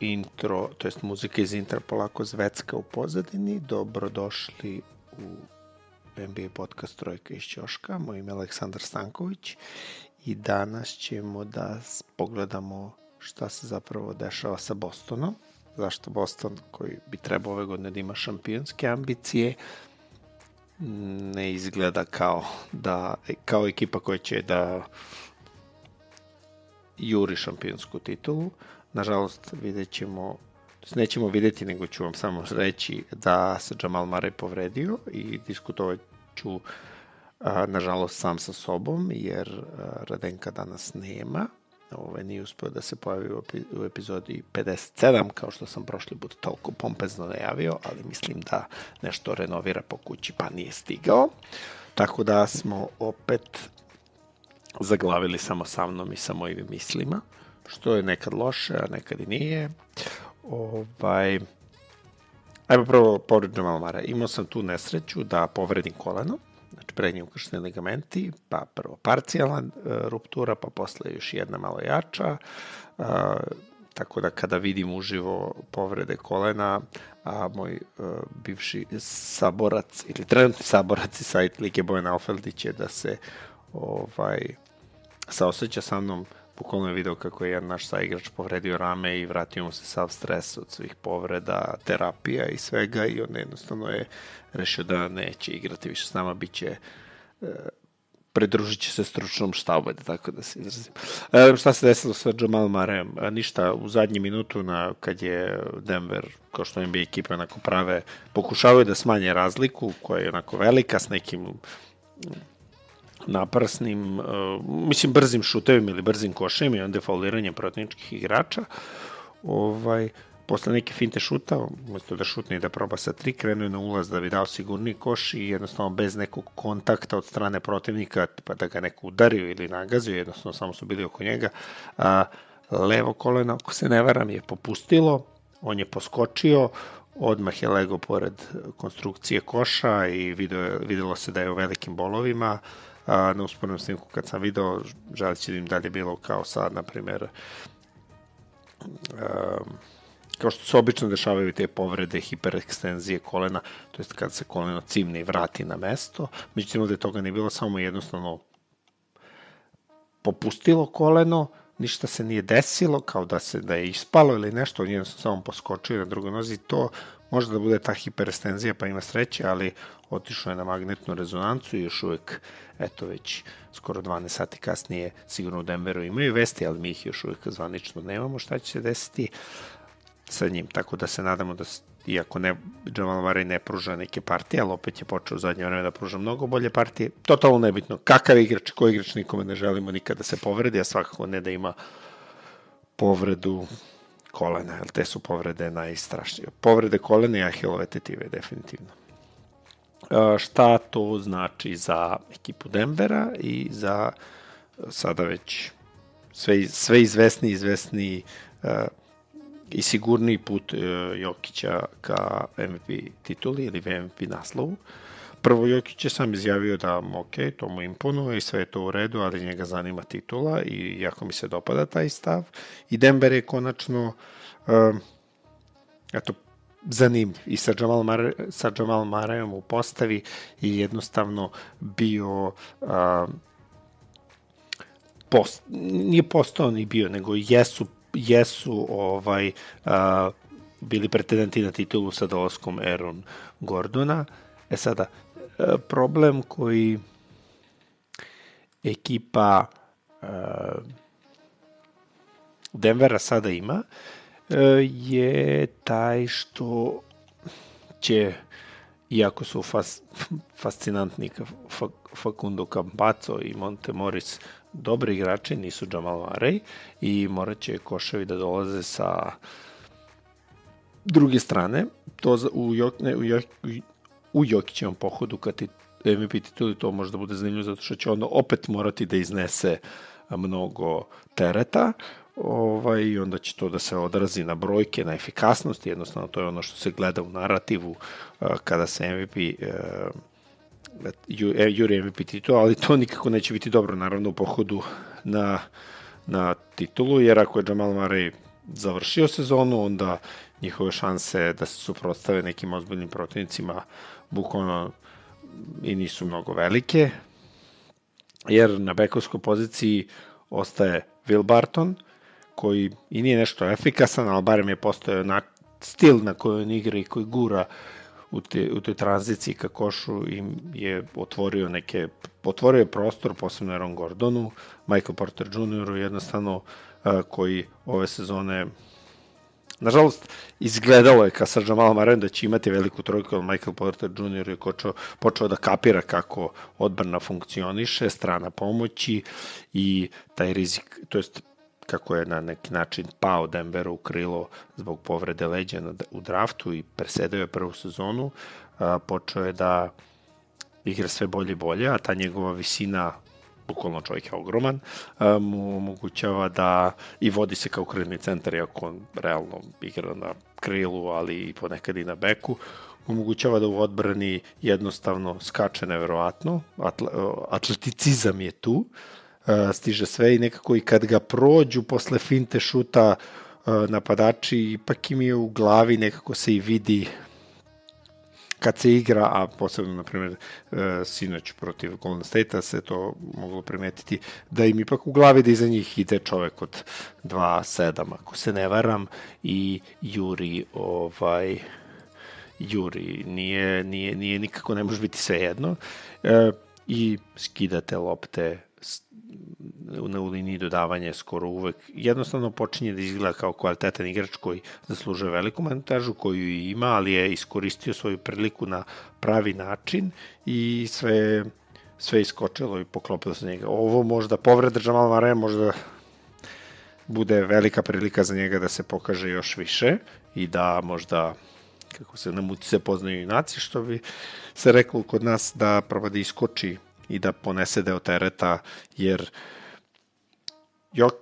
intro, to jest muzika iz intra polako zvecka u pozadini, dobrodošli u NBA podcast Trojka iz Ćoška. Moje ime je Aleksandar Stanković i danas ćemo da pogledamo šta se zapravo dešava sa Bostonom. Zašto Boston, koji bi trebao ove godine da ima šampionske ambicije, ne izgleda kao da kao ekipa koja će da juri šampionsku titulu. Nažalost, vidjet ćemo nećemo videti, nego ću vam samo reći da se Jamal Murray povredio i diskutovat ću nažalost sam sa sobom, jer Radenka danas nema. Ove, nije uspeo da se pojavi u epizodi 57, kao što sam prošli put toliko pompezno najavio, ali mislim da nešto renovira po kući, pa nije stigao. Tako da smo opet zaglavili samo sa mnom i sa mojim mislima, što je nekad loše, a nekad i nije. Ovaj, ajmo prvo povredu Malmara. Imao sam tu nesreću da povredim koleno, znači prednji ukršteni ligamenti, pa prvo parcijalna e, ruptura, pa posle još jedna malo jača, e, tako da kada vidim uživo povrede kolena, a moj uh, bivši saborac ili trenutni saborac iz sajt Lige Bojan Alfeldić je da se ovaj saoseća sa mnom, bukvalno je video kako je jedan naš saigrač povredio rame i vratio mu se sav stres od svih povreda, terapija i svega i on jednostavno je rešio da neće igrati više s nama, bit će e, pridružit će se stručnom štabu, da tako da se izrazim. E, šta se desilo sa Jamal Marejem? E, ništa, u zadnji minutu na, kad je Denver, kao što NBA ekipe onako prave, pokušavaju da smanje razliku, koja je onako velika, s nekim naprsnim, uh, mislim, brzim šutevima ili brzim košem i onda fauliranje protivničkih igrača. Ovaj, posle neke finte šuta, umesto da šutne i da proba sa tri, krenuo na ulaz da bi dao sigurni koš i jednostavno bez nekog kontakta od strane protivnika, pa da ga neko udario ili nagazio, jednostavno samo su bili oko njega, a, levo koleno, ako se ne varam, je popustilo, on je poskočio, odmah je lego pored konstrukcije koša i video, videlo se da je u velikim bolovima, a, na uspornom snimku kad sam video, želit će da im dalje bilo kao sad, na primjer, kao što se obično dešavaju te povrede, hiperekstenzije kolena, to jest kad se koleno cimne i vrati na mesto, međutim ovde toga nije bilo, samo jednostavno popustilo koleno, ništa se nije desilo, kao da se da je ispalo ili nešto, on jednostavno samo poskočio na drugoj nozi, to može da bude ta hiperestenzija pa ima sreće, ali otišao je na magnetnu rezonancu i još uvek, eto već skoro 12 sati kasnije, sigurno u Denveru imaju vesti, ali mi ih još uvek zvanično nemamo šta će se desiti sa njim, tako da se nadamo da iako ne, Jamal Murray ne pruža neke partije, ali opet je počeo u zadnje vreme da pruža mnogo bolje partije. Totalno nebitno kakav igrač, koji igrač nikome ne želimo nikada da se povredi, a svakako ne da ima povredu kolena, jer te su povrede najstrašnije. Povrede kolena i ahilove tetive, definitivno. E, šta to znači za ekipu Denvera i za sada već sve, sve izvesni, izvesni uh, i sigurniji put Jokića ka MVP tituli ili MVP naslovu. Prvo Jokić je sam izjavio da ok, to mu imponuje i sve je to u redu, ali njega zanima titula i jako mi se dopada taj stav. I Denver je konačno eto, zanimljiv i sa Jamal, Mar sa Jamal Marajom u postavi i jednostavno bio uh, post, nije postao ni bio, nego jesu jesu ovaj uh, bili pretendenti na titulu sa dolaskom Aaron Gordona. E sada, problem koji ekipa uh, Denvera sada ima je taj što će iako su fas, fascinantni Facundo Campazzo i Monte Morris dobri igrači, nisu Jamal Murray i morat će koševi da dolaze sa druge strane. To u, Jok, ne, u, Jok, u Jokićevom pohodu kad ti MVP tituli to može da bude zanimljivo zato što će ono opet morati da iznese mnogo tereta ovaj, i onda će to da se odrazi na brojke, na efikasnost, jednostavno to je ono što se gleda u narativu uh, kada se MVP uh, juri MVP titul, ali to nikako neće biti dobro, naravno, u pohodu na, na titulu, jer ako je Jamal Murray završio sezonu, onda njihove šanse da se suprotstave nekim ozbiljnim protivnicima bukvalno i nisu mnogo velike, jer na bekovskoj poziciji ostaje Will Barton, koji i nije nešto efikasan, ali barem je postojao na stil na kojoj on igra i koji gura u, te, u toj tranziciji ka košu i je otvorio neke, otvorio je prostor, posebno Aaron Gordonu, Michael Porter Jr. jednostavno koji ove sezone Nažalost, izgledalo je ka sa Jamal Maren da će imati veliku trojku, ali Michael Porter Jr. je kočao, počeo da kapira kako odbrana funkcioniše, strana pomoći i taj rizik, to jest kako je na neki način pao Denver u krilo zbog povrede leđa u draftu i presedao je prvu sezonu, a, počeo je da igra sve bolje i bolje, a ta njegova visina bukvalno čovjek je ogroman, mu omogućava da i vodi se kao krilni centar, iako on realno igra na krilu, ali i ponekad i na beku, omogućava da u odbrani jednostavno skače neverovatno, Atle, atleticizam je tu, stiže sve i nekako i kad ga prođu posle finte šuta napadači, ipak im je u glavi nekako se i vidi kad se igra, a posebno, na primjer, e, sinoć protiv Golden State-a se to moglo primetiti, da im ipak u glavi da iza njih ide čovek od 2-7, ako se ne varam, i juri ovaj, juri, nije, nije, nije nikako, ne može biti sve jedno, e, i skidate lopte na u liniji dodavanja skoro uvek jednostavno počinje da izgleda kao kvalitetan igrač koji zaslužuje veliku montažu koju ima, ali je iskoristio svoju priliku na pravi način i sve sve iskočilo i poklopilo se njega. Ovo možda povreda Jamal Mare možda bude velika prilika za njega da se pokaže još više i da možda kako se na muci se poznaju naci, što bi se reklo kod nas da proba da iskoči i da ponese deo tereta, jer Jok,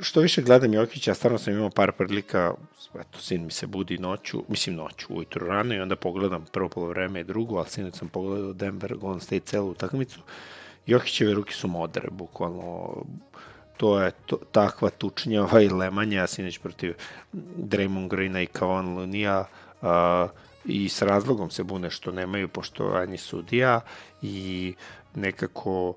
što više gledam Jokića, stvarno sam imao par prilika, eto, sin mi se budi noću, mislim noću, ujutru rano i onda pogledam prvo polovreme i drugo, ali sinoć sam pogledao Denver, Golden State celu utakmicu. Jokićeve ruke su modre, bukvalno to je to, takva tučnjava i lemanja, sinoć protiv Draymond Greena i Kavan Lunija, uh, i s razlogom se bune što nemaju poštovanje sudija i nekako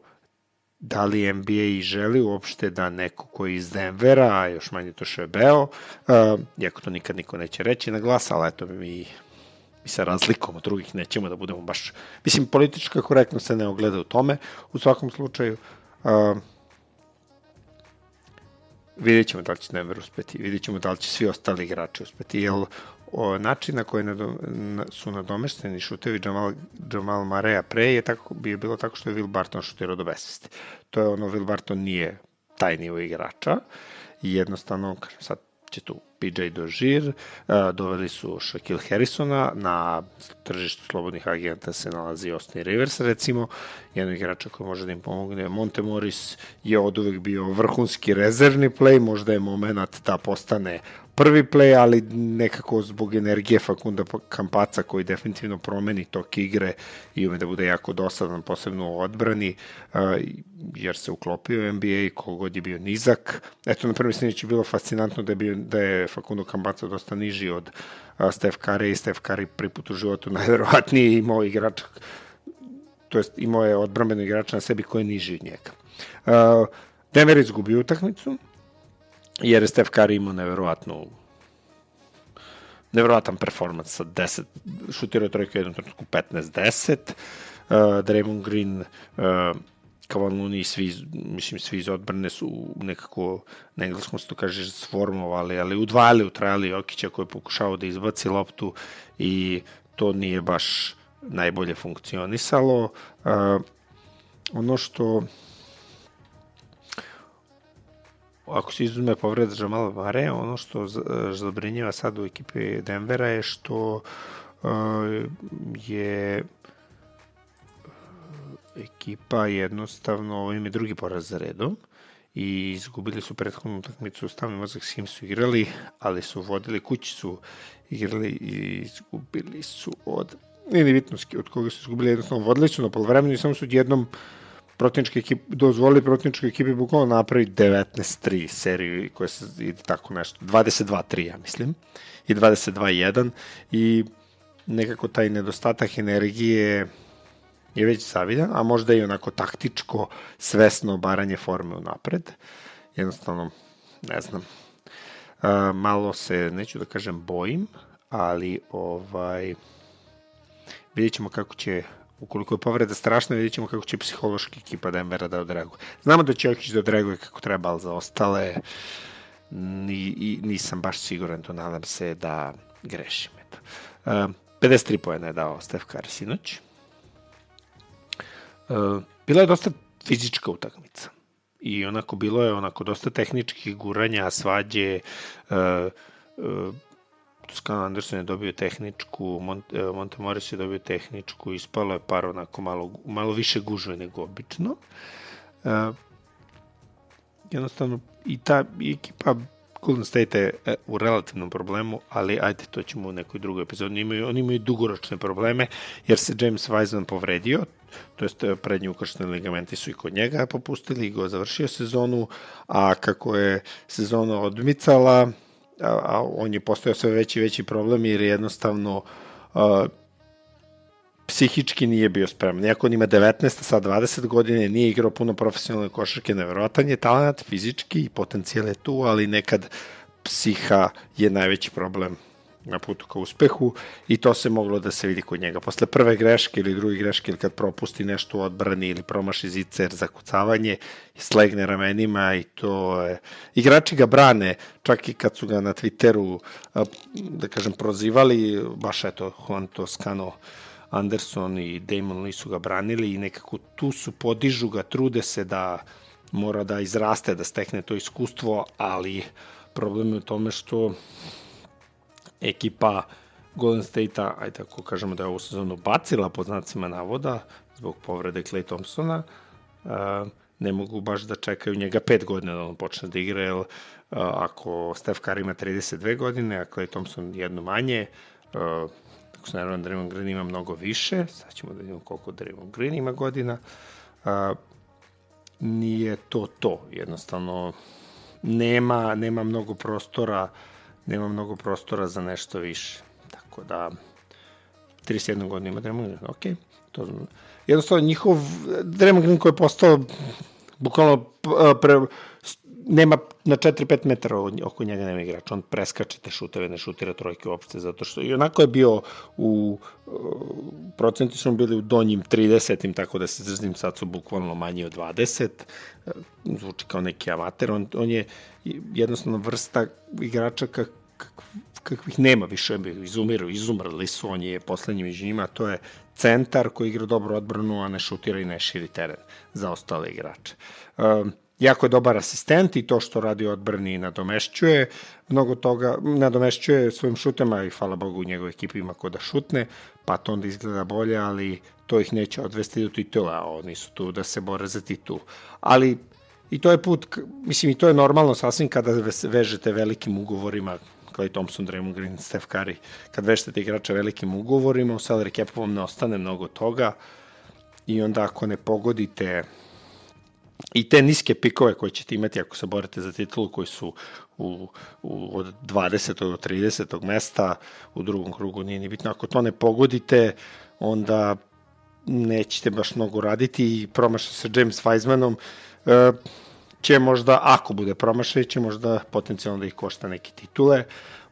da li NBA i želi uopšte da neko koji iz Denvera, a još manje to Šebeo, uh, iako to nikad niko neće reći na glas, ali eto mi mi sa razlikom od drugih nećemo da budemo baš... Mislim, politička korektnost se ne ogleda u tome. U svakom slučaju, uh, vidjet ćemo da li će Denver uspeti, vidjet ćemo da li će svi ostali igrači uspeti, jer o, način na koji na, su nadomešteni šutevi Jamal, Jamal Marea pre je tako, bi je bilo tako što je Will Barton šutirao do besvesti. To je ono, Will Barton nije taj nivo igrača i jednostavno, kažem sad, će tu PJ Dožir, doveli su Shaquille Harrisona, na tržištu slobodnih agenta se nalazi Austin Rivers, recimo, jednog igrača koji može da im pomogne. Monte Morris je od uvek bio vrhunski rezervni play, možda je moment da postane prvi play, ali nekako zbog energije Fakunda Kampaca koji definitivno promeni tok igre i ume da bude jako dosadan, posebno u odbrani, jer se uklopio u NBA kogod je bio nizak. Eto, na prvi snić je bilo fascinantno da je, bio, da je Facundo Campaca dosta niži od Steph Curry i Steph Curry priput u životu najverovatnije imao igrača to jest imao je odbrambeno igrača na sebi koji je niži od njega. Uh, Denver izgubio utakmicu, jer je Steph Curry imao neverovatnu neverovatan performans sa 10, šutirao trojke u jednom trenutku 15-10, uh, Draymond Green, uh, Kavan svi, mislim, svi iz odbrane su nekako, na engleskom se to kaže, sformovali, ali udvajali, utrajali Jokića koji je pokušao da izbaci loptu i to nije baš najbolje funkcionisalo. Uh, ono što ako se izuzme povreda Jamala Mare, ono što zabrinjava sad u ekipi Denvera je što uh, je ekipa jednostavno, ovo im je drugi poraz za redom i izgubili su prethodnu utakmicu, stavni mozak s kim su igrali, ali su vodili, kući su igrali i izgubili su od, nije ni bitno od koga su izgubili, jednostavno vodili su na polovremenu i samo su jednom protivničke ekipe, dozvoli protivničkoj ekipi bukvalno napravi 19-3 seriju koja se ide tako nešto, 22-3 ja mislim. I 22-1 i nekako taj nedostatak energije je već zavidan, a možda i onako taktičko, svesno baranje forme u napred. Jednostavno, ne znam, uh, malo se, neću da kažem bojim, ali ovaj, vidjet ćemo kako će ukoliko je povreda strašna, vidjet ćemo kako će psihološki ekipa Denvera da odreaguje. Znamo da će Jokić da odreaguje kako treba, ali za ostale ni, i, nisam baš siguran, to nadam se da grešim. Eto. Uh, 53 pojena je dao Steph Curry sinoć. Uh, bila je dosta fizička utakmica. I onako bilo je onako dosta tehničkih guranja, svađe, uh, uh, Toscano Anderson je dobio tehničku, Mont, uh, Montemoris je dobio tehničku, ispalo je par onako malo, malo više gužve nego obično. Uh, jednostavno i ta ekipa Golden State je e, u relativnom problemu, ali ajde, to ćemo u nekoj drugoj epizodi. Oni imaju, oni imaju dugoročne probleme, jer se James Wiseman povredio, to jest e, prednji ukrštene ligamenti su i kod njega popustili i go završio sezonu, a kako je sezona odmicala, a, on je postao sve veći i veći problem jer je jednostavno a, psihički nije bio spreman. Iako on ima 19, sad 20 godine, nije igrao puno profesionalne košarke, nevjerovatan je talent, fizički i potencijal je tu, ali nekad psiha je najveći problem na putu ka uspehu i to se moglo da se vidi kod njega. Posle prve greške ili druge greške ili kad propusti nešto u odbrani ili promaši zicer za kucavanje slegne ramenima i to je... Igrači ga brane, čak i kad su ga na Twitteru da kažem prozivali, baš eto Juan Toscano Anderson i Damon Lee su ga branili i nekako tu su, podižu ga, trude se da mora da izraste, da stekne to iskustvo, ali problem je u tome što ekipa Golden State-a, ajde tako kažemo da je ovu sezonu bacila pod znacima navoda zbog povrede Clay Thompsona, ne mogu baš da čekaju njega pet godina da on počne da igra, jer ako Steph Curry ima 32 godine, a Clay Thompson jedno manje, ako se naravno Draymond Green ima mnogo više, sad ćemo da vidimo koliko Draymond Green ima godina, nije to to, jednostavno nema, nema mnogo prostora nema mnogo prostora za nešto više. Tako da 31 godina ima Draymond Green, ok. To, jednostavno njihov Draymond Green koji je postao bukvalno pre, nema na 4-5 metara oko njega nema igrača, on preskače te šuteve, ne šutira trojke uopšte, zato što i onako je bio u, procenti su bili u donjim 30 tako da se zrzim, sad su bukvalno manji od 20, zvuči kao neki amater, on, on je jednostavno vrsta igrača kak, kak, kakvih nema više, izumiru, izumrli su, on je poslednji među njima, to je centar koji igra dobro odbranu, a ne šutira i ne širi teren za ostale igrače. Um, jako je dobar asistent i to što radi odbrani nadomešćuje mnogo toga, nadomešćuje svojim šutema i hvala Bogu u njegovoj ekipi ima ko da šutne, pa to onda izgleda bolje, ali to ih neće odvesti do titula, oni su tu da se bore za titul. Ali i to je put, mislim i to je normalno sasvim kada vežete velikim ugovorima Clay Thompson, Draymond Green, Steph Curry, kad vežete igrača velikim ugovorima, u salary capu vam ne ostane mnogo toga i onda ako ne pogodite i te niske pikove koje ćete imati ako se borite za titulu koji su u, u, od 20. do 30. mesta u drugom krugu nije ni bitno. Ako to ne pogodite, onda nećete baš mnogo raditi i promaša sa James Weizmanom e, će možda, ako bude promašaj, će možda potencijalno da ih košta neke titule.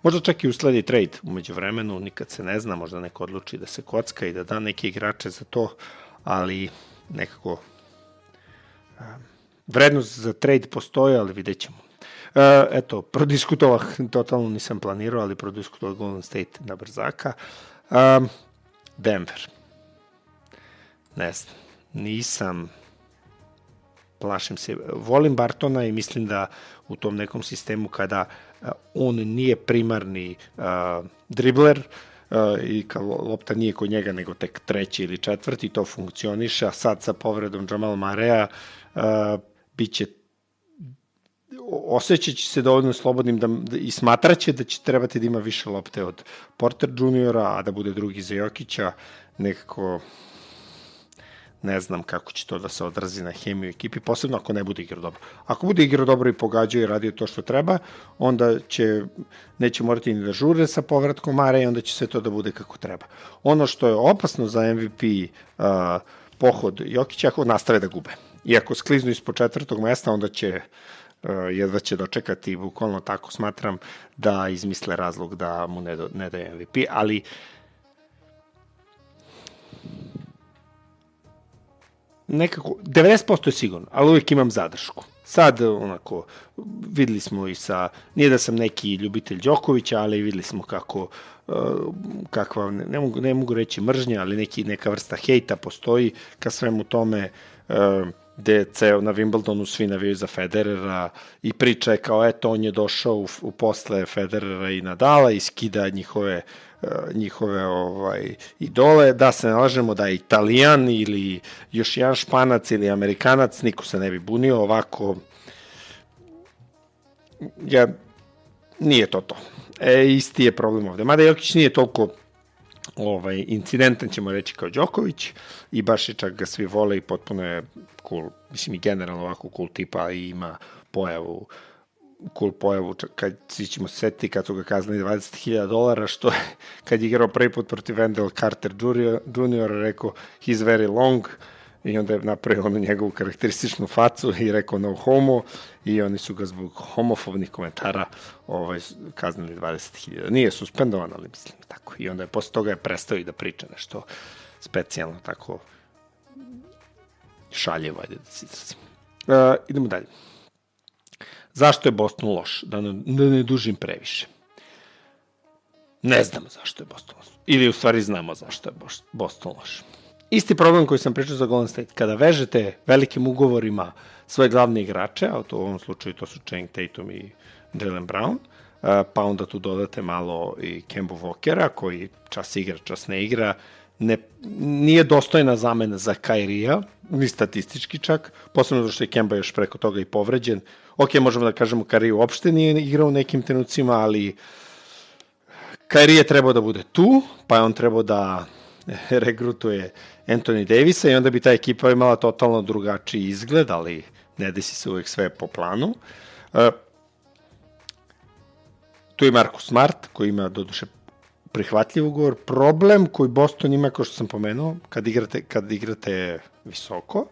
Možda čak i usledi trade umeđu vremenu, nikad se ne zna, možda neko odluči da se kocka i da da neke igrače za to, ali nekako vrednost za trade postoje, ali vidjet ćemo. Uh, eto, prodiskutovah, totalno nisam planirao, ali prodiskutovah Golden State na brzaka. Um, Denver. Ne znam, nisam plašim se. Volim Bartona i mislim da u tom nekom sistemu kada on nije primarni uh, dribler, uh, i kao lopta nije kod njega nego tek treći ili četvrti, to funkcioniše, a sad sa povredom Jamal Marea uh, biće osjećaće se dovoljno slobodnim da, da, i smatraće da će trebati da ima više lopte od Porter juniora, a da bude drugi za Jokića, nekako ne znam kako će to da se odrazi na hemiju ekipi, posebno ako ne bude igrao dobro. Ako bude igrao dobro i pogađao i radio to što treba, onda će, neće morati ni da žure sa povratkom Mare i onda će sve to da bude kako treba. Ono što je opasno za MVP uh, pohod Jokića, ako nastave da gube. I ako skliznu ispod četvrtog mesta, onda će uh, jedva će dočekati, bukvalno tako smatram, da izmisle razlog da mu ne, do, ne daje MVP, ali nekako, 90% je sigurno, ali uvijek imam zadršku. Sad, onako, videli smo i sa, nije da sam neki ljubitelj Đokovića, ali videli smo kako, uh, kakva, ne mogu, ne mogu reći mržnja, ali neki, neka vrsta hejta postoji ka svemu tome, uh, gde ceo na Wimbledonu svi navijaju za Federera i priča je kao eto on je došao u, u posle Federera i Nadala i skida njihove E, njihove ovaj idole, da se nalažemo da je italijan ili još jedan španac ili amerikanac, niko se ne bi bunio ovako ja nije to to. E, isti je problem ovde. Mada Jokić nije toliko ovaj, incidentan, ćemo reći, kao Đoković i baš je čak ga svi vole i potpuno je cool, mislim i generalno ovako cool tipa i ima pojavu cool pojavu, kad svi ćemo se setiti kad su ga kaznili 20.000 dolara, što je, kad je igrao prvi put protiv Wendell Carter junior rekao he's very long, i onda je napravio onu njegovu karakterističnu facu i rekao no homo i oni su ga zbog homofobnih komentara ovaj, kaznili 20.000. Nije suspendovan, ali mislim tako. I onda je posle toga je prestao i da priča nešto specijalno, tako šaljevo, ajde da se izrazim. Uh, idemo dalje. Zašto je Boston loš? Da ne, da ne dužim previše. Ne znamo zašto je Boston loš. Ili u stvari znamo zašto je Boston loš. Isti problem koji sam pričao za Golden State. Kada vežete velikim ugovorima svoje glavne igrače, a to u ovom slučaju to su Channing Tatum i Jalen Brown, pa onda tu dodate malo i Kemba Walkera, koji čas igra, čas ne igra, ne, nije dostojna zamena za Kairija, ni statistički čak, posebno zato što je Kemba još preko toga i povređen. Ok, možemo da kažemo Kairi uopšte nije igrao u nekim trenucima, ali Kairi je trebao da bude tu, pa je on trebao da regrutuje Anthony Davisa i onda bi ta ekipa imala totalno drugačiji izgled, ali ne desi se uvek sve po planu. Uh, tu je Marko Smart, koji ima doduše prihvatljiv ugovor. Problem koji Boston ima, kao što sam pomenuo, kad igrate, kad igrate visoko,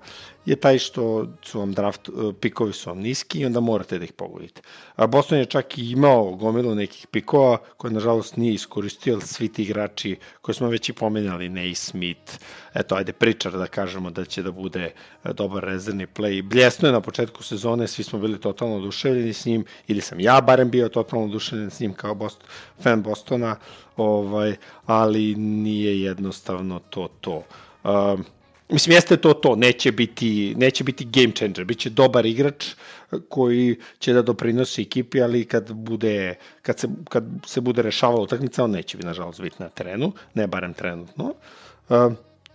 je taj što su vam draft, e, pikovi su vam niski i onda morate da ih pogodite. A Boston je čak i imao gomilu nekih pikova koje nažalost nije iskoristio, ali svi ti igrači koje smo već i pomenjali, Ney Smith, eto ajde pričar da kažemo da će da bude e, dobar rezervni play. Bljesno je na početku sezone, svi smo bili totalno oduševljeni s njim, ili sam ja barem bio totalno oduševljen s njim kao Boston, fan Bostona, ovaj, ali nije jednostavno to to. Um, Mislim, jeste to to, neće biti, neće biti game changer, bit će dobar igrač koji će da doprinosi ekipi, ali kad, bude, kad, se, kad se bude rešavala utakmica, on neće biti, nažalost, biti na terenu, ne barem trenutno. Uh,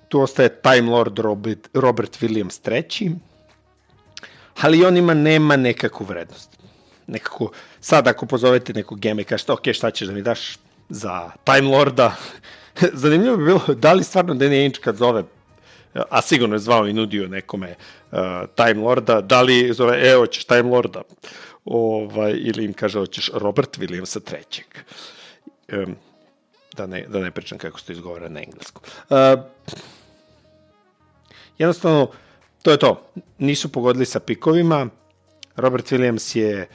tu ostaje Time Lord Robert, Robert Williams treći, ali on ima, nema nekakvu vrednost. Nekako, sad ako pozovete nekog gema i kažete, ok, šta ćeš da mi daš za Time Lorda, zanimljivo bi bilo, da li stvarno Danny Ainge kad zove a sigurno je zvao i nudio nekome uh, Time Lorda, da li zove, e, hoćeš Time Lorda, ovaj, ili im kaže, hoćeš Robert Williamsa trećeg. Um, da, ne, da ne pričam kako se to izgovara na englesku. Uh, jednostavno, to je to. Nisu pogodili sa pikovima. Robert Williams je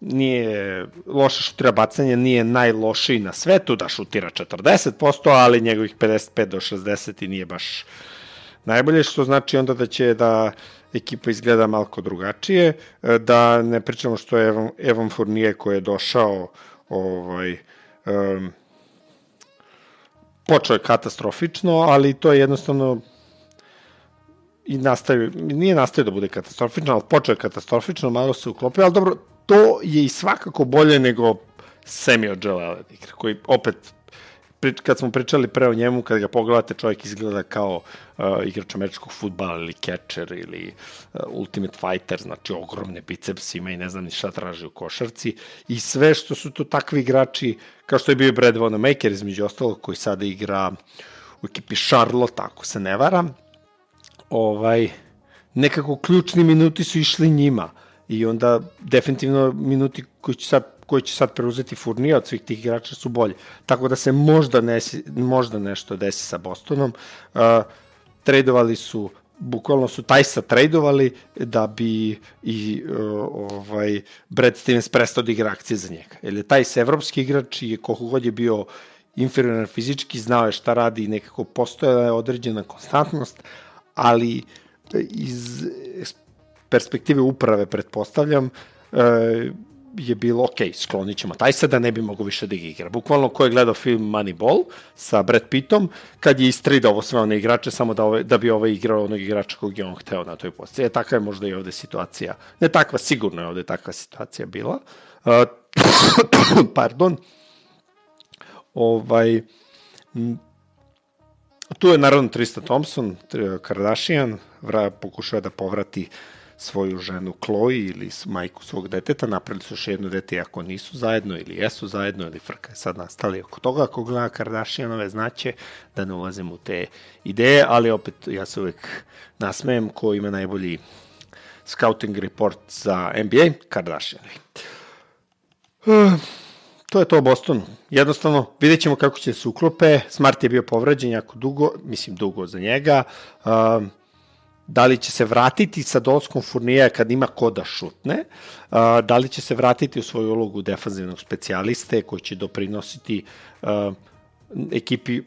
nije loše šutira bacanje, nije najlošiji na svetu da šutira 40%, ali njegovih 55 do 60 i nije baš uh, najbolje, što znači onda da će da ekipa izgleda malko drugačije, e, da ne pričamo što je Evan, Evan Fournier koji je došao ovaj, um, počeo je katastrofično, ali to je jednostavno i nastavio, nije nastavio da bude katastrofično, ali počeo je katastrofično, malo se uklopio, ali dobro, to je i svakako bolje nego Semi Ođele koji opet kad smo pričali pre o njemu, kad ga pogledate, čovjek izgleda kao uh, igrač američkog futbala ili catcher ili uh, ultimate fighter, znači ogromne biceps ima i ne znam ni šta traži u košarci. I sve što su to takvi igrači, kao što je bio Brad Wanamaker između ostalog, koji sada igra u ekipi Charlotte, ako se ne varam, ovaj, nekako ključni minuti su išli njima. I onda definitivno minuti koji će sad koji će sad preuzeti Furnija od svih tih igrača su bolji. Tako da se možda, nesi, možda nešto desi sa Bostonom. Uh, tradovali su bukvalno su Tajsa tradovali da bi i uh, ovaj Brad Stevens prestao da igra akcije za njega. Jer je Tajs evropski igrač i koliko god je bio inferioran fizički, znao je šta radi i nekako postojala je određena konstantnost, ali iz perspektive uprave pretpostavljam uh, je bilo, ok, sklonit ćemo taj sad da ne bi mogo više da igra. Bukvalno ko je gledao film Moneyball sa Brad Pittom, kad je istridao sve one igrače samo da, ove, da bi ovaj igrao onog igrača kog je on hteo na toj poziciji. E, takva je možda i ovde situacija. Ne takva, sigurno je ovde takva situacija bila. Uh, pardon. Ovaj, tu je naravno Trista Thompson, Kardashian, vra, pokušava da povrati uh, svoju ženu Chloe ili majku svog deteta, napravili su još jedno dete ako nisu zajedno ili jesu zajedno ili frka je sad nastali oko toga. Ako gleda Kardashianove znaće da ne ulazim u te ideje, ali opet ja se uvek nasmejem ko ima najbolji scouting report za NBA, Kardashian. Uh, to je to u Bostonu. Jednostavno, vidjet ćemo kako će se uklope. Smart je bio povređen jako dugo, mislim dugo za njega. Uh, da li će se vratiti sa dolskom Furnija kad ima ko da šutne, da li će se vratiti u svoju ulogu defanzivnog specijaliste koji će doprinositi ekipi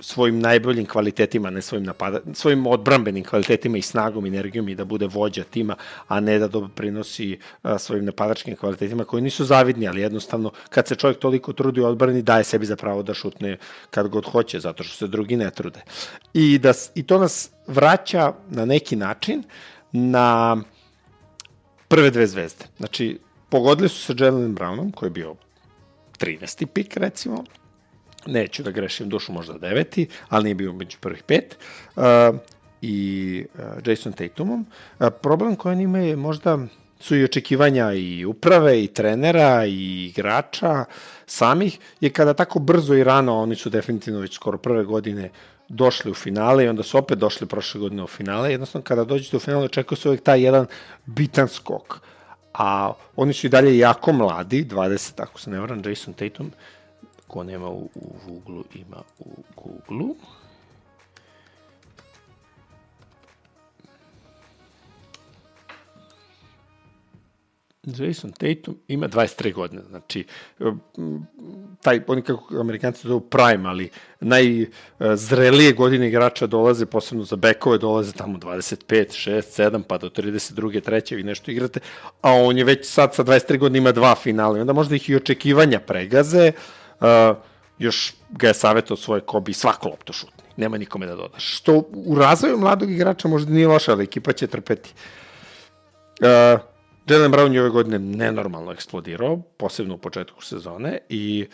svojim najboljim kvalitetima, ne svojim napada, svojim odbrambenim kvalitetima i snagom, energijom i da bude vođa tima, a ne da doprinosi svojim napadačkim kvalitetima koji nisu zavidni, ali jednostavno kad se čovjek toliko trudi u odbrani, daje sebi za pravo da šutne kad god hoće, zato što se drugi ne trude. I, da, i to nas vraća na neki način na prve dve zvezde. Znači, pogodili su se Jalen Brownom, koji je bio 13. pik, recimo, neću da grešim dušu, možda deveti, ali nije bio među prvih pet, uh, i uh, Jason Tatumom. Uh, problem koji on ima je možda su i očekivanja i uprave i trenera i igrača samih je kada tako brzo i rano oni su definitivno već skoro prve godine došli u finale i onda su opet došli prošle godine u finale. Jednostavno kada dođete u finale očekuje se uvek taj jedan bitan skok. A oni su i dalje jako mladi, 20, ako se ne varam, Jason Tatum, ko nema u, u Google ima u Google. Jason Tatum ima 23 godine, znači taj, oni kako amerikanci to prime, ali najzrelije godine igrača dolaze, posebno za bekove, dolaze tamo 25, 6, 7, pa do 32, 3 i nešto igrate, a on je već sad sa 23 godine ima dva finale, onda možda ih i očekivanja pregaze, uh, uh, još ga je savjetao svoje kobi svako lopto šutni. Nema nikome da dodaš. Što u razvoju mladog igrača možda nije loše, ali ekipa će trpeti. Uh, Jalen Brown je ove godine nenormalno eksplodirao, posebno u početku sezone i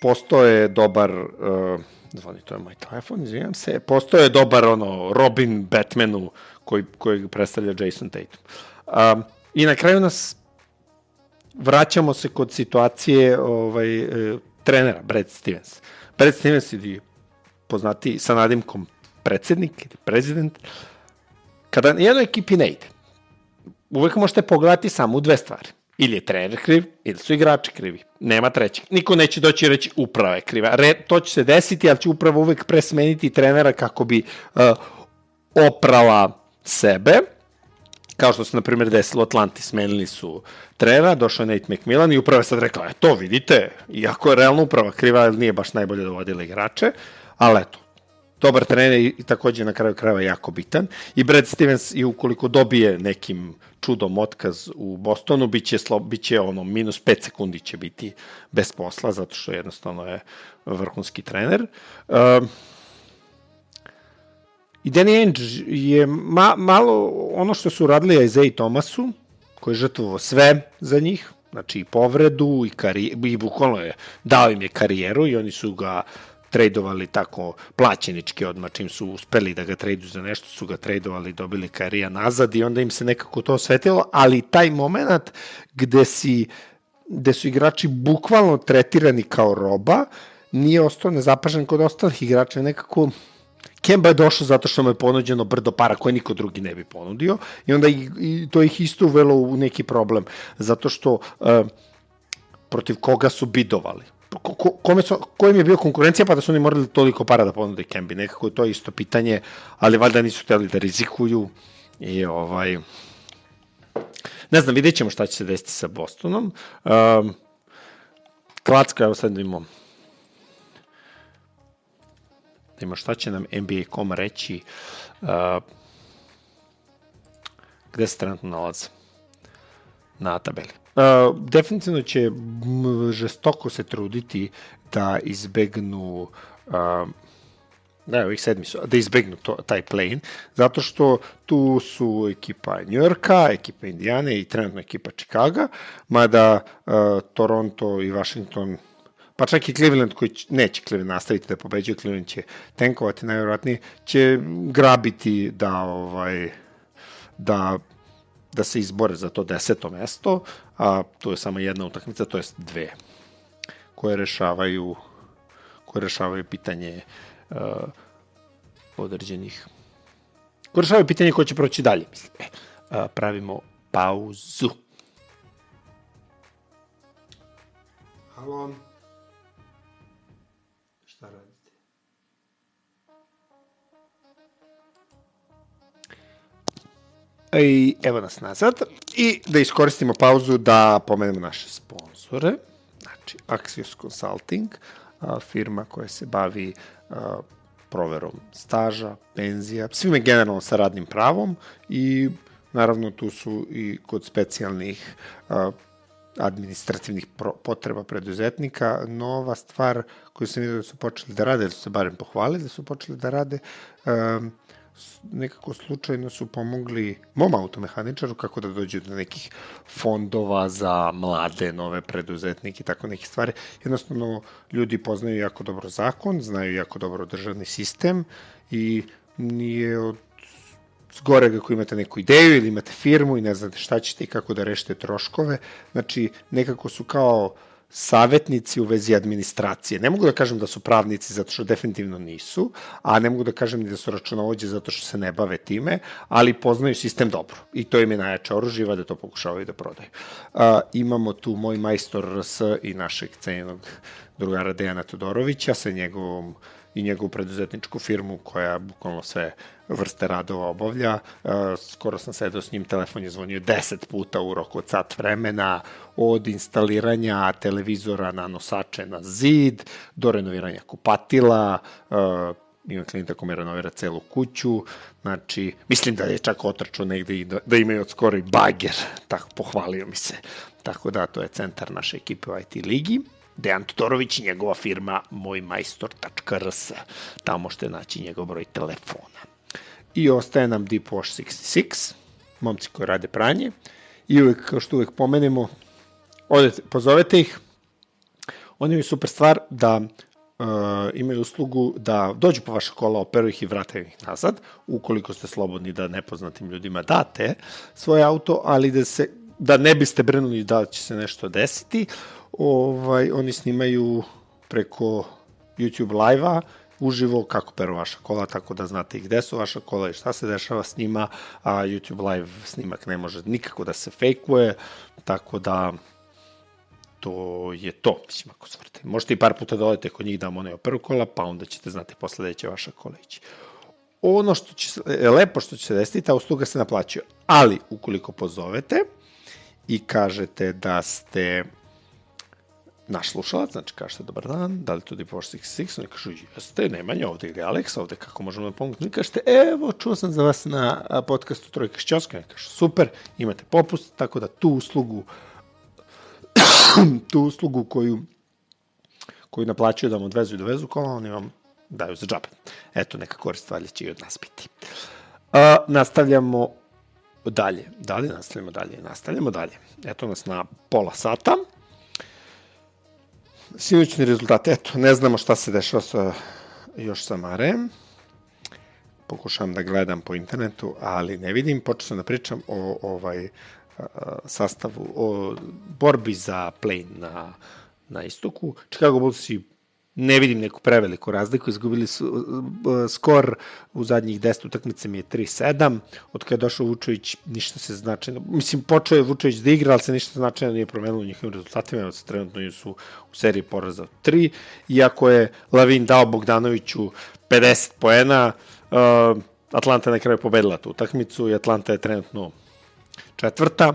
postoje dobar uh, zvoni, to je moj telefon, izvijem se, postoje dobar ono Robin Batmanu koji, koji predstavlja Jason Tatum. Um, I na kraju nas vraćamo se kod situacije ovaj, e, trenera, Brad Stevens. Brad Stevens je poznati sa nadimkom predsednik ili prezident. Kada jednoj ekipi ne ide, uvek možete pogledati samo u dve stvari. Ili je trener kriv, ili su igrači krivi. Nema trećeg. Niko neće doći reći uprava je kriva. Re, to će se desiti, ali će uprava uvek presmeniti trenera kako bi uh, oprala sebe kao što se, na primjer, desilo Atlanti, smenili su trenera, došao je Nate McMillan i upravo je sad rekla, e, to vidite, iako je realno uprava kriva, nije baš najbolje dovodila igrače, ali eto, dobar trener i takođe na kraju krajeva jako bitan. I Brad Stevens i ukoliko dobije nekim čudom otkaz u Bostonu, biće, slo, biće ono, minus 5 sekundi će biti bez posla, zato što jednostavno je vrhunski trener. Uh, I Danny Ainge je ma, malo ono što su radili Isaiah Thomasu, koji je žrtvovao sve za njih, znači i povredu i, kari, i bukvalno je dao im je karijeru i oni su ga tradovali tako plaćenički odmah čim su uspeli da ga traduju za nešto su ga tradovali dobili karija nazad i onda im se nekako to osvetilo ali taj moment gde si gde su igrači bukvalno tretirani kao roba nije ostao nezapažen kod ostalih igrača nekako Kemba je došao zato što mu je ponuđeno brdo para koje niko drugi ne bi ponudio i onda i, i to ih isto uvelo u neki problem zato što uh, protiv koga su bidovali ko, ko, kome su, kojim je bio konkurencija pa da su oni morali toliko para da ponude Kembi nekako je to isto pitanje ali valjda nisu hteli da rizikuju i ovaj ne znam, vidjet ćemo šta će se desiti sa Bostonom. Um, Klacka, evo sad imamo ima šta će nam NBA.com reći uh, gde se trenutno nalaze na tabeli. Uh, definitivno će žestoko se truditi da izbegnu uh, da, ovih sedmi su, da izbegnu to, taj plane, zato što tu su ekipa New Yorka, ekipa Indijane i trenutno ekipa Chicaga, mada uh, Toronto i Washington pa čak i Cleveland koji će, neće Cleveland nastaviti da pobeđuje, Cleveland će tenkovati najvjerojatnije, će grabiti da ovaj da da se izbore za to deseto mesto, a to je samo jedna utakmica, to je dve, koje rešavaju koje rešavaju pitanje uh, određenih koje rešavaju pitanje ko će proći dalje. Mislim. E, uh, pravimo pauzu. Halo. I evo nas nazad. I da iskoristimo pauzu da pomenemo naše sponzore. Znači, Axios Consulting, firma koja se bavi proverom staža, penzija, svime generalno sa radnim pravom i naravno tu su i kod specijalnih administrativnih potreba preduzetnika. Nova stvar koju sam vidio da su počeli da rade, da su se barem pohvalili da su počeli da rade, nekako slučajno su pomogli mom automehaničaru kako da dođe do nekih fondova za mlade, nove preduzetnike i tako neke stvari. Jednostavno, ljudi poznaju jako dobro zakon, znaju jako dobro državni sistem i nije od zgore ako imate neku ideju ili imate firmu i ne znate šta ćete i kako da rešite troškove. Znači, nekako su kao uh, savetnici u vezi administracije. Ne mogu da kažem da su pravnici zato što definitivno nisu, a ne mogu da kažem ni da su računovođe zato što se ne bave time, ali poznaju sistem dobro. I to im je najjače oruživa da to pokušavaju da prodaju. A, imamo tu moj majstor RS i našeg cenjenog drugara Dejana Todorovića sa njegovom i njegovu preduzetničku firmu koja bukvalno sve vrste radova obavlja. E, skoro sam sedao s njim, telefon je zvonio 10 puta u roku od sat vremena, od instaliranja televizora na nosače na zid, do renoviranja kupatila, e, ima klijenta kome renovira celu kuću, znači, mislim da je čak otrčao negde i da, da imaju od skoro i bager, tako, pohvalio mi se. Tako da, to je centar naše ekipe u IT ligi. Dejan Todorović i njegova firma mojmajstor.rs. Tamo možete naći njegov broj telefona. I ostaje nam Deep Wash 66, momci koji rade pranje. I uvek, kao što uvek pomenemo, odete, pozovete ih. Oni imaju super stvar da uh, imaju uslugu da dođu po vaša kola, operu ih i vrate ih nazad, ukoliko ste slobodni da nepoznatim ljudima date svoje auto, ali da se da ne biste brinuli da će se nešto desiti, ovaj, oni snimaju preko YouTube live-a uživo kako peru vaša kola, tako da znate i gde su vaša kola i šta se dešava s njima, a YouTube live snimak ne može nikako da se fejkuje, tako da to je to, mislim, ako svrte. Možete i par puta da odete kod njih da vam one operu kola, pa onda ćete znati posle da će vaša kola ići. Ono što će, lepo što će se desiti, ta usluga se naplaćuje, ali ukoliko pozovete i kažete da ste naš slušalac, znači kažete dobar dan, da li to Deep Force 66, oni kažu jeste, Nemanja, ovde ili Alex, ovde kako možemo da pomoći, kažete evo, čuo sam za vas na podcastu Trojka s Ćoska, oni kažu super, imate popust, tako da tu uslugu tu uslugu koju koju naplaćaju da vam odvezu i dovezu kola, oni vam daju za džabe. Eto, neka korist valjda će i od nas biti. A, nastavljamo dalje. Dalje nastavljamo dalje. Nastavljamo dalje. Eto nas na pola sata sinoćni rezultat, eto, ne znamo šta se dešava sa, još sa Marem. Pokušavam da gledam po internetu, ali ne vidim. Počeo sam da pričam o ovaj sastavu, o borbi za play na, na istoku. Chicago Bulls i ne vidim neku preveliku razliku, izgubili su uh, skor u zadnjih 10 utakmice mi je 3-7, od kada je došao Vučević ništa se značajno, mislim počeo je Vučević da igra, ali se ništa značajno nije promenilo u njihovim rezultatima, evo se trenutno su u seriji poraza 3, iako je Lavin dao Bogdanoviću 50 poena, uh, Atlanta je na kraju pobedila tu utakmicu i Atlanta je trenutno četvrta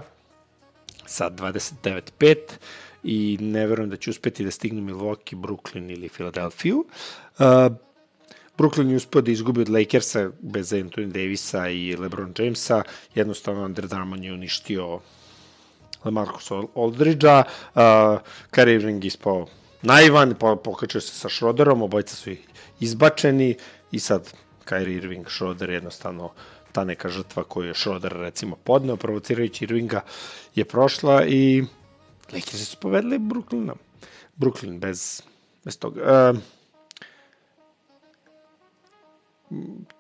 sa 29-5 i ne verujem da će uspeti da stignu Milwaukee, Brooklyn ili Filadelfiju. Uh, Brooklyn je uspio da izgubi od Lakersa bez Anthony Davisa i LeBron Jamesa. Jednostavno, Andre Drummond je uništio Lamarcus Aldridge-a. Uh, Kyrie Irving ispao naivan, po, pokačio se sa Schroederom, obojca su izbačeni i sad Kyrie Irving, Schroeder jednostavno ta neka žrtva koju je Schroeder recimo podneo, provocirajući Irvinga je prošla i Lakersi su povedali Brooklyna. Brooklyn bez, bez toga. Uh,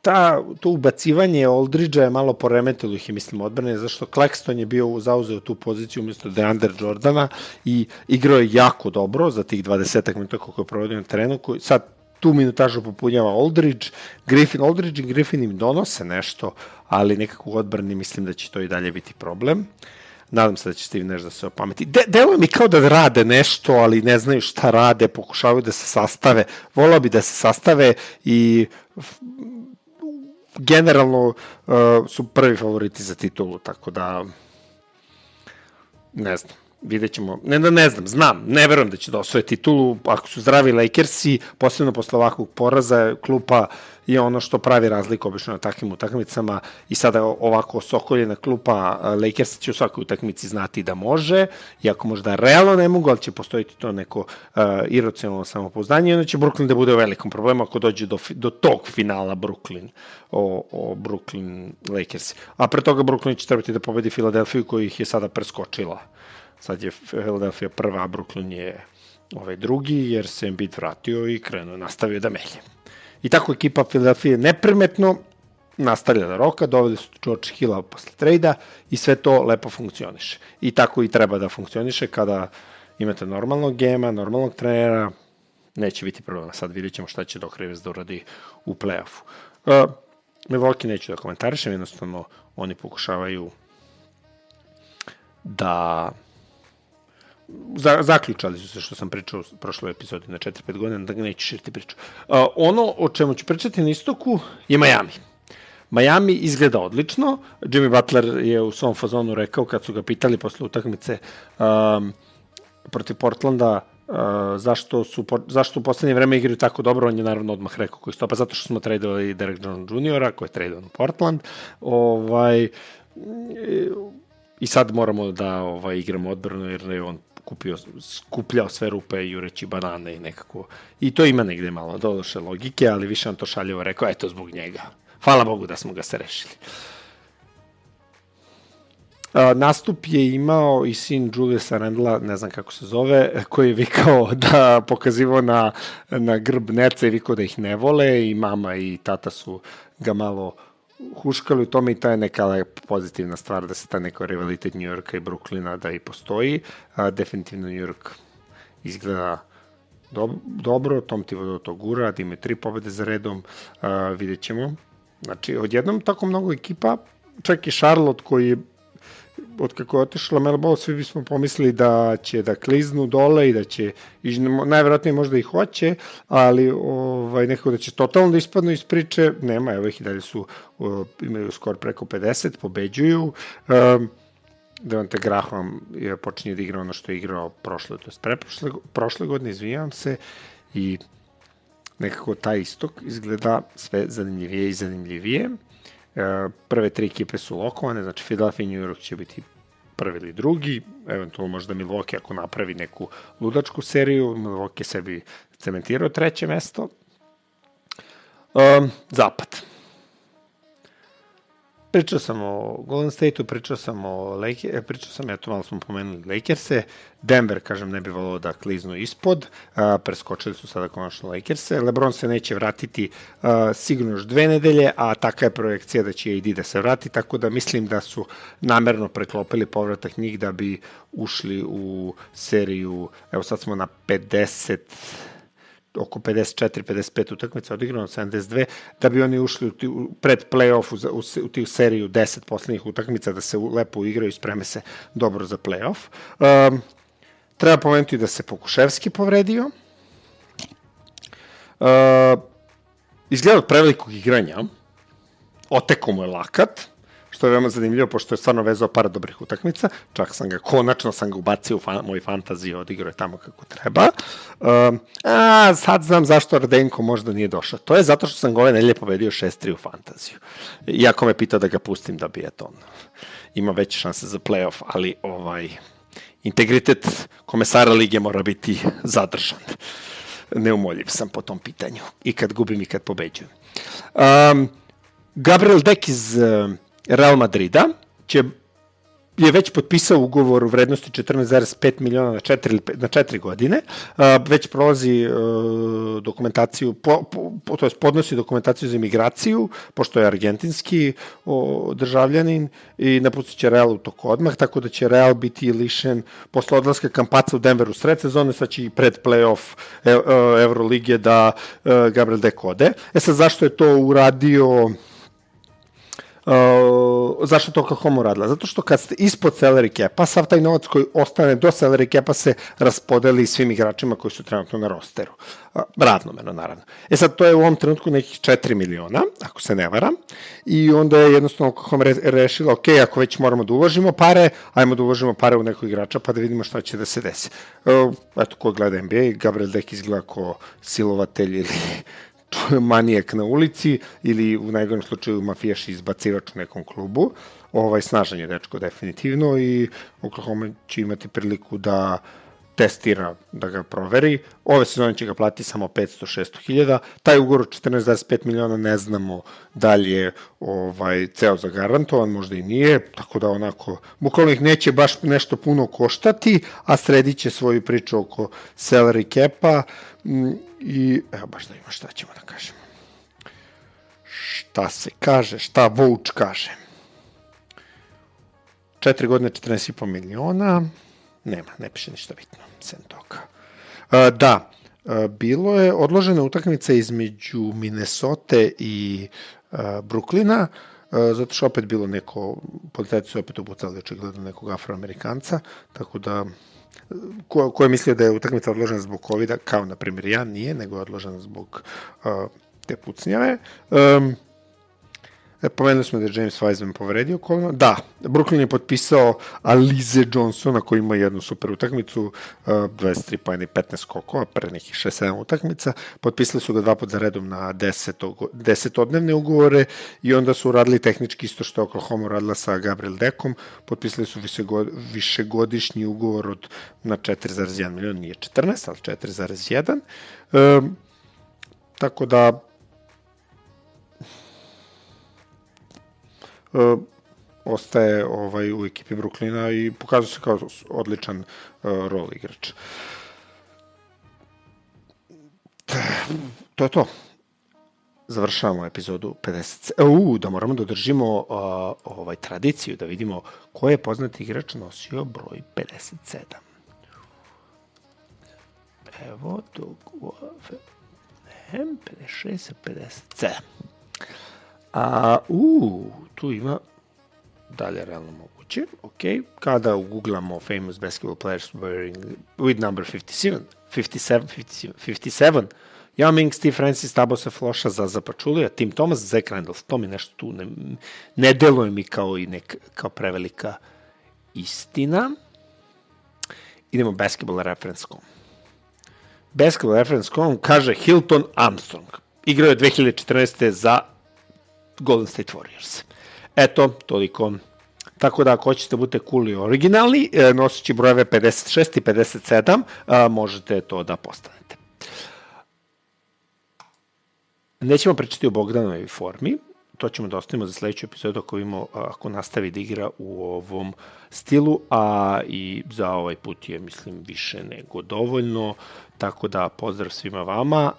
ta, to ubacivanje Aldridgea je malo poremetilo ih, mislim, odbrane, zašto Claxton je bio zauzeo tu poziciju umjesto Deander Jordana i igrao je jako dobro za tih 20 minuta koliko je provodio na terenu. Koji, sad, tu minutažu popunjava Aldridge, Griffin, Aldridge i Griffin im donose nešto, ali nekako u odbrani mislim da će to i dalje biti problem. Uh, Nadam se da će Steve Nash da se opameti. De, deluje mi kao da rade nešto, ali ne znaju šta rade, pokušavaju da se sastave. Volao bi da se sastave i generalno uh, su prvi favoriti za titulu, tako da ne znam vidjet ćemo, ne da ne znam, znam, ne verujem da će da osvoje titulu, ako su zdravi Lakersi, posebno posle ovakvog poraza, klupa je ono što pravi razliku obično na takvim utakmicama i sada ovako sokoljena klupa Lakers će u svakoj utakmici znati da može, iako možda realno ne mogu, ali će postojiti to neko uh, iracionalno samopouzdanje i onda će Brooklyn da bude u velikom problemu ako dođe do, do tog finala Brooklyn o, o Brooklyn Lakers. A pre toga Brooklyn će trebati da pobedi Filadelfiju koji ih je sada preskočila. Sad je Philadelphia prva, a Brooklyn je ovaj drugi, jer se Embiid vratio i krenuo, nastavio da melje. I tako ekipa Philadelphia neprimetno nastavlja da roka, doveli su George Hilla posle trejda i sve to lepo funkcioniše. I tako i treba da funkcioniše kada imate normalnog gema, normalnog trenera, neće biti problema. Sad vidjet ćemo šta će Doc Rivers da uradi u play-offu. Uh, Milwaukee neću da komentarišem, jednostavno oni pokušavaju da za, zaključali su se što sam pričao u prošloj epizodi na 4-5 godina, da neću širiti priču. Uh, ono o čemu ću pričati na istoku je Miami. Miami izgleda odlično. Jimmy Butler je u svom fazonu rekao kad su ga pitali posle utakmice um, protiv Portlanda uh, zašto, su, zašto u poslednje vreme igraju tako dobro, on je naravno odmah rekao koji stopa, zato što smo tradovali Derek Jones Jr. koji je tradovan u Portland. Ovaj, I sad moramo da ovaj, igramo odbranu jer je on kupio, skupljao sve rupe jureći banane i nekako. I to ima negde malo doduše logike, ali više on to šaljivo rekao, eto zbog njega. Hvala Bogu da smo ga se rešili. Nastup je imao i sin Juliusa Randla, ne znam kako se zove, koji je vikao da pokazivo na, na grb Nerca i vikao da ih ne vole i mama i tata su ga malo huškali u tome i ta je neka pozitivna stvar da se ta neka rivalitet New Yorka i Brooklyna da i postoji. A, definitivno New York izgleda do, dobro, Tom Thibodeau to gura, da ima tri pobede za redom, a, vidjet ćemo. Znači, odjednom tako mnogo ekipa, čak i Charlotte koji je od kako je otišla Mel Ball, svi bismo pomislili da će da kliznu dole i da će, i najverovatnije možda i hoće, ali ovaj, nekako da će totalno da ispadnu iz priče, nema, evo ih i dalje su, imaju skor preko 50, pobeđuju, um, Devante Graham je počinje da igra ono što je igrao prošle, to je preprošle, prošle godine, izvijam se, i nekako taj istok izgleda sve zanimljivije i zanimljivije. E, prve tri ekipe su lokovane, znači Philadelphia i New York će biti prvi ili drugi, eventualno možda Milwaukee ako napravi neku ludačku seriju, Milwaukee sebi cementirao treće mesto. Um, zapad. Pričao sam o Golden State-u, pričao sam o Lakers, e, pričao sam, eto malo smo pomenuli Lakers-e, Denver, kažem, ne bi volao da kliznu ispod, a, preskočili su sada konačno Lakers-e, Lebron se neće vratiti a, sigurno još dve nedelje, a taka je projekcija da će AD da se vrati, tako da mislim da su namerno preklopili povratak njih da bi ušli u seriju, evo sad smo na 50 oko 54-55 utakmica odigrano 72, da bi oni ušli u, ti, u pred play-off u, u, u tu seriju 10 poslednjih utakmica, da se lepo igraju i spreme se dobro za play-off. Um, treba pomenuti da se Pokuševski povredio. Uh, izgleda od prevelikog igranja. Oteko mu je lakat što je veoma zanimljivo, pošto je stvarno vezao par dobrih utakmica, čak sam ga, konačno sam ga ubacio u fan, moj fantaziji, odigrao je tamo kako treba. Um, a, sad znam zašto Radenko možda nije došao. To je zato što sam ga ove nelje povedio 6-3 u fantaziju. Iako me pitao da ga pustim da bi, eto, on ima veće šanse za playoff, ali ovaj, integritet komesara lige mora biti zadržan. Neumoljiv sam po tom pitanju. I kad gubim i kad pobeđujem. Um, Gabriel Dek iz uh, Real Madrida će je već potpisao ugovor u vrednosti 14,5 miliona na 4, na 4 godine, već prolazi dokumentaciju, po, po, to je podnosi dokumentaciju za imigraciju, pošto je argentinski državljanin i napustit će Real u toku odmah, tako da će Real biti lišen posle odlaska kampaca u Denveru sred sezone, sad će i pred playoff e, e, Euroligije da e, Gabriel Dekode. E sad, zašto je to uradio Uh, zašto to Oklahoma uradila? Zato što kad ste ispod salary capa, sav taj novac koji ostane do salary capa se raspodeli svim igračima koji su trenutno na rosteru. Uh, ravnomeno, naravno. E sad, to je u ovom trenutku nekih 4 miliona, ako se ne varam, i onda je jednostavno Oklahoma re, rešila, ok, ako već moramo da uložimo pare, ajmo da uložimo pare u nekog igrača, pa da vidimo šta će da se desi. Uh, eto, ko gleda NBA, Gabriel Dek izgleda kao silovatelj ili manijak na ulici ili u najgorem slučaju mafijaš izbacivač u nekom klubu. Ovaj, snažan je dečko definitivno i Oklahoma će imati priliku da testira, da ga proveri. Ove sezone će ga platiti samo 500-600 hiljada. Taj ugovor 14,5 miliona ne znamo da li je ovaj, ceo zagarantovan, možda i nije, tako da onako, bukvalno ih neće baš nešto puno koštati, a sredit će svoju priču oko salary cap-a i evo baš da ima šta ćemo da kažemo. Šta se kaže, šta Vouch kaže. 4 godine 14,5 miliona, nema, ne piše ništa bitno, sem toga. E, da, e, bilo je odložena utakmica između Minnesota i e, Brooklyna, e, zato što opet bilo neko, policajci su opet upucali očigledno nekog afroamerikanca, tako da ko, ko je mislio da je utakmica odložena zbog covid kao na primjer ja, nije, nego je odložena zbog uh, te pucnjave. Um, pomenuli smo da je James Wiseman povredio koleno. Da, Brooklyn je potpisao Alize Johnsona koji ima jednu super utakmicu, uh, 23 pojene i 15 skokova, pre nekih 6-7 utakmica. Potpisali su ga dva pod za redom na 10, 10 odnevne ugovore i onda su uradili tehnički isto što je Oklahoma uradila sa Gabriel Dekom. Potpisali su višegodišnji ugovor od na 4,1 milion, nije 14, ali 4,1. Um, tako da uh, ostaje ovaj u ekipi Bruklina i pokazuje se kao odličan uh, rol igrač. To je to. Završavamo epizodu 50. U, da moramo da održimo uh, ovaj tradiciju, da vidimo ko je poznati igrač nosio broj 57. Evo, dug, ne, 56 57. A, u, tu ima dalje realno moguće. Ok, kada ugooglamo famous basketball players wearing with number 57, 57, 57, 57 Yao Ming, Steve Francis, Tabose Floša, Zaza Pačulija, Tim Thomas, Zach Randolph. To mi nešto tu ne, ne deluje mi kao i nek, kao prevelika istina. Idemo basketball.reference.com. Basketball.reference.com kaže Hilton Armstrong. Igrao je 2014. za Golden State Warriors. Eto, toliko. Tako da, ako hoćete da budete cool i originalni, e, nosići brojeve 56 i 57, možete to da postanete. Nećemo pričati o Bogdanovoj formi, to ćemo da ostavimo za sledeću epizodu ako, imamo, ako nastavi da igra u ovom stilu, a i za ovaj put je, mislim, više nego dovoljno, tako da pozdrav svima vama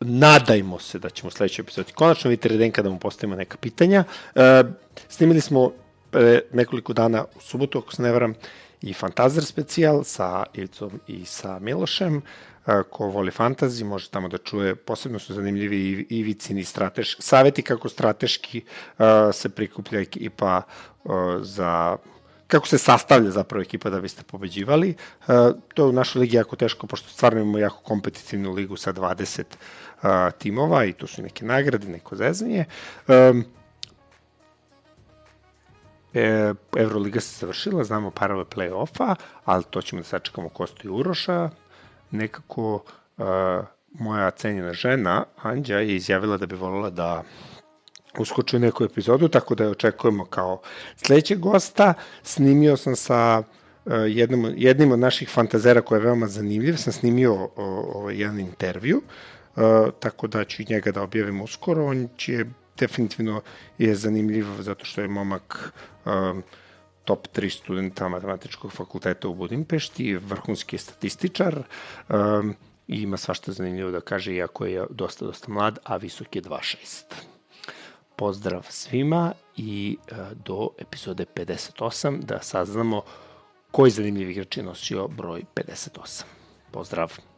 nadajmo se da ćemo u sledećoj epizodi konačno vidjeti Redenka da mu postavimo neka pitanja. E, snimili smo pre nekoliko dana u subotu, ako se ne varam, i Fantazer specijal sa Ivicom i sa Milošem. Ko voli fantazi može tamo da čuje, posebno su zanimljivi i Ivicini strateški, saveti kako strateški se prikuplja ekipa za kako se sastavlja zapravo ekipa da biste pobeđivali. to je u našoj ligi jako teško, pošto stvarno imamo jako kompetitivnu ligu sa 20 timova i tu su neke nagrade, neko zezanje. E, Euroliga se završila, znamo parove play-offa, ali to ćemo da sačekamo Kostu i Uroša. Nekako uh, moja cenjena žena, Anđa, je izjavila da bi volila da uskoči u neku epizodu, tako da je očekujemo kao sledećeg gosta. Snimio sam sa uh, jednom, jednim od naših fantazera koji je veoma zanimljiv, sam snimio o, o, jedan intervju, uh, tako da ću njega da objavim uskoro. On će definitivno je zanimljiv zato što je momak um, top 3 studenta matematičkog fakulteta u Budimpešti, vrhunski je statističar um, i ima svašta zanimljivo da kaže, iako je dosta, dosta mlad, a visok je 2.6. Pozdrav svima i uh, do epizode 58 da saznamo koji zanimljiv igrač je nosio broj 58. Pozdrav!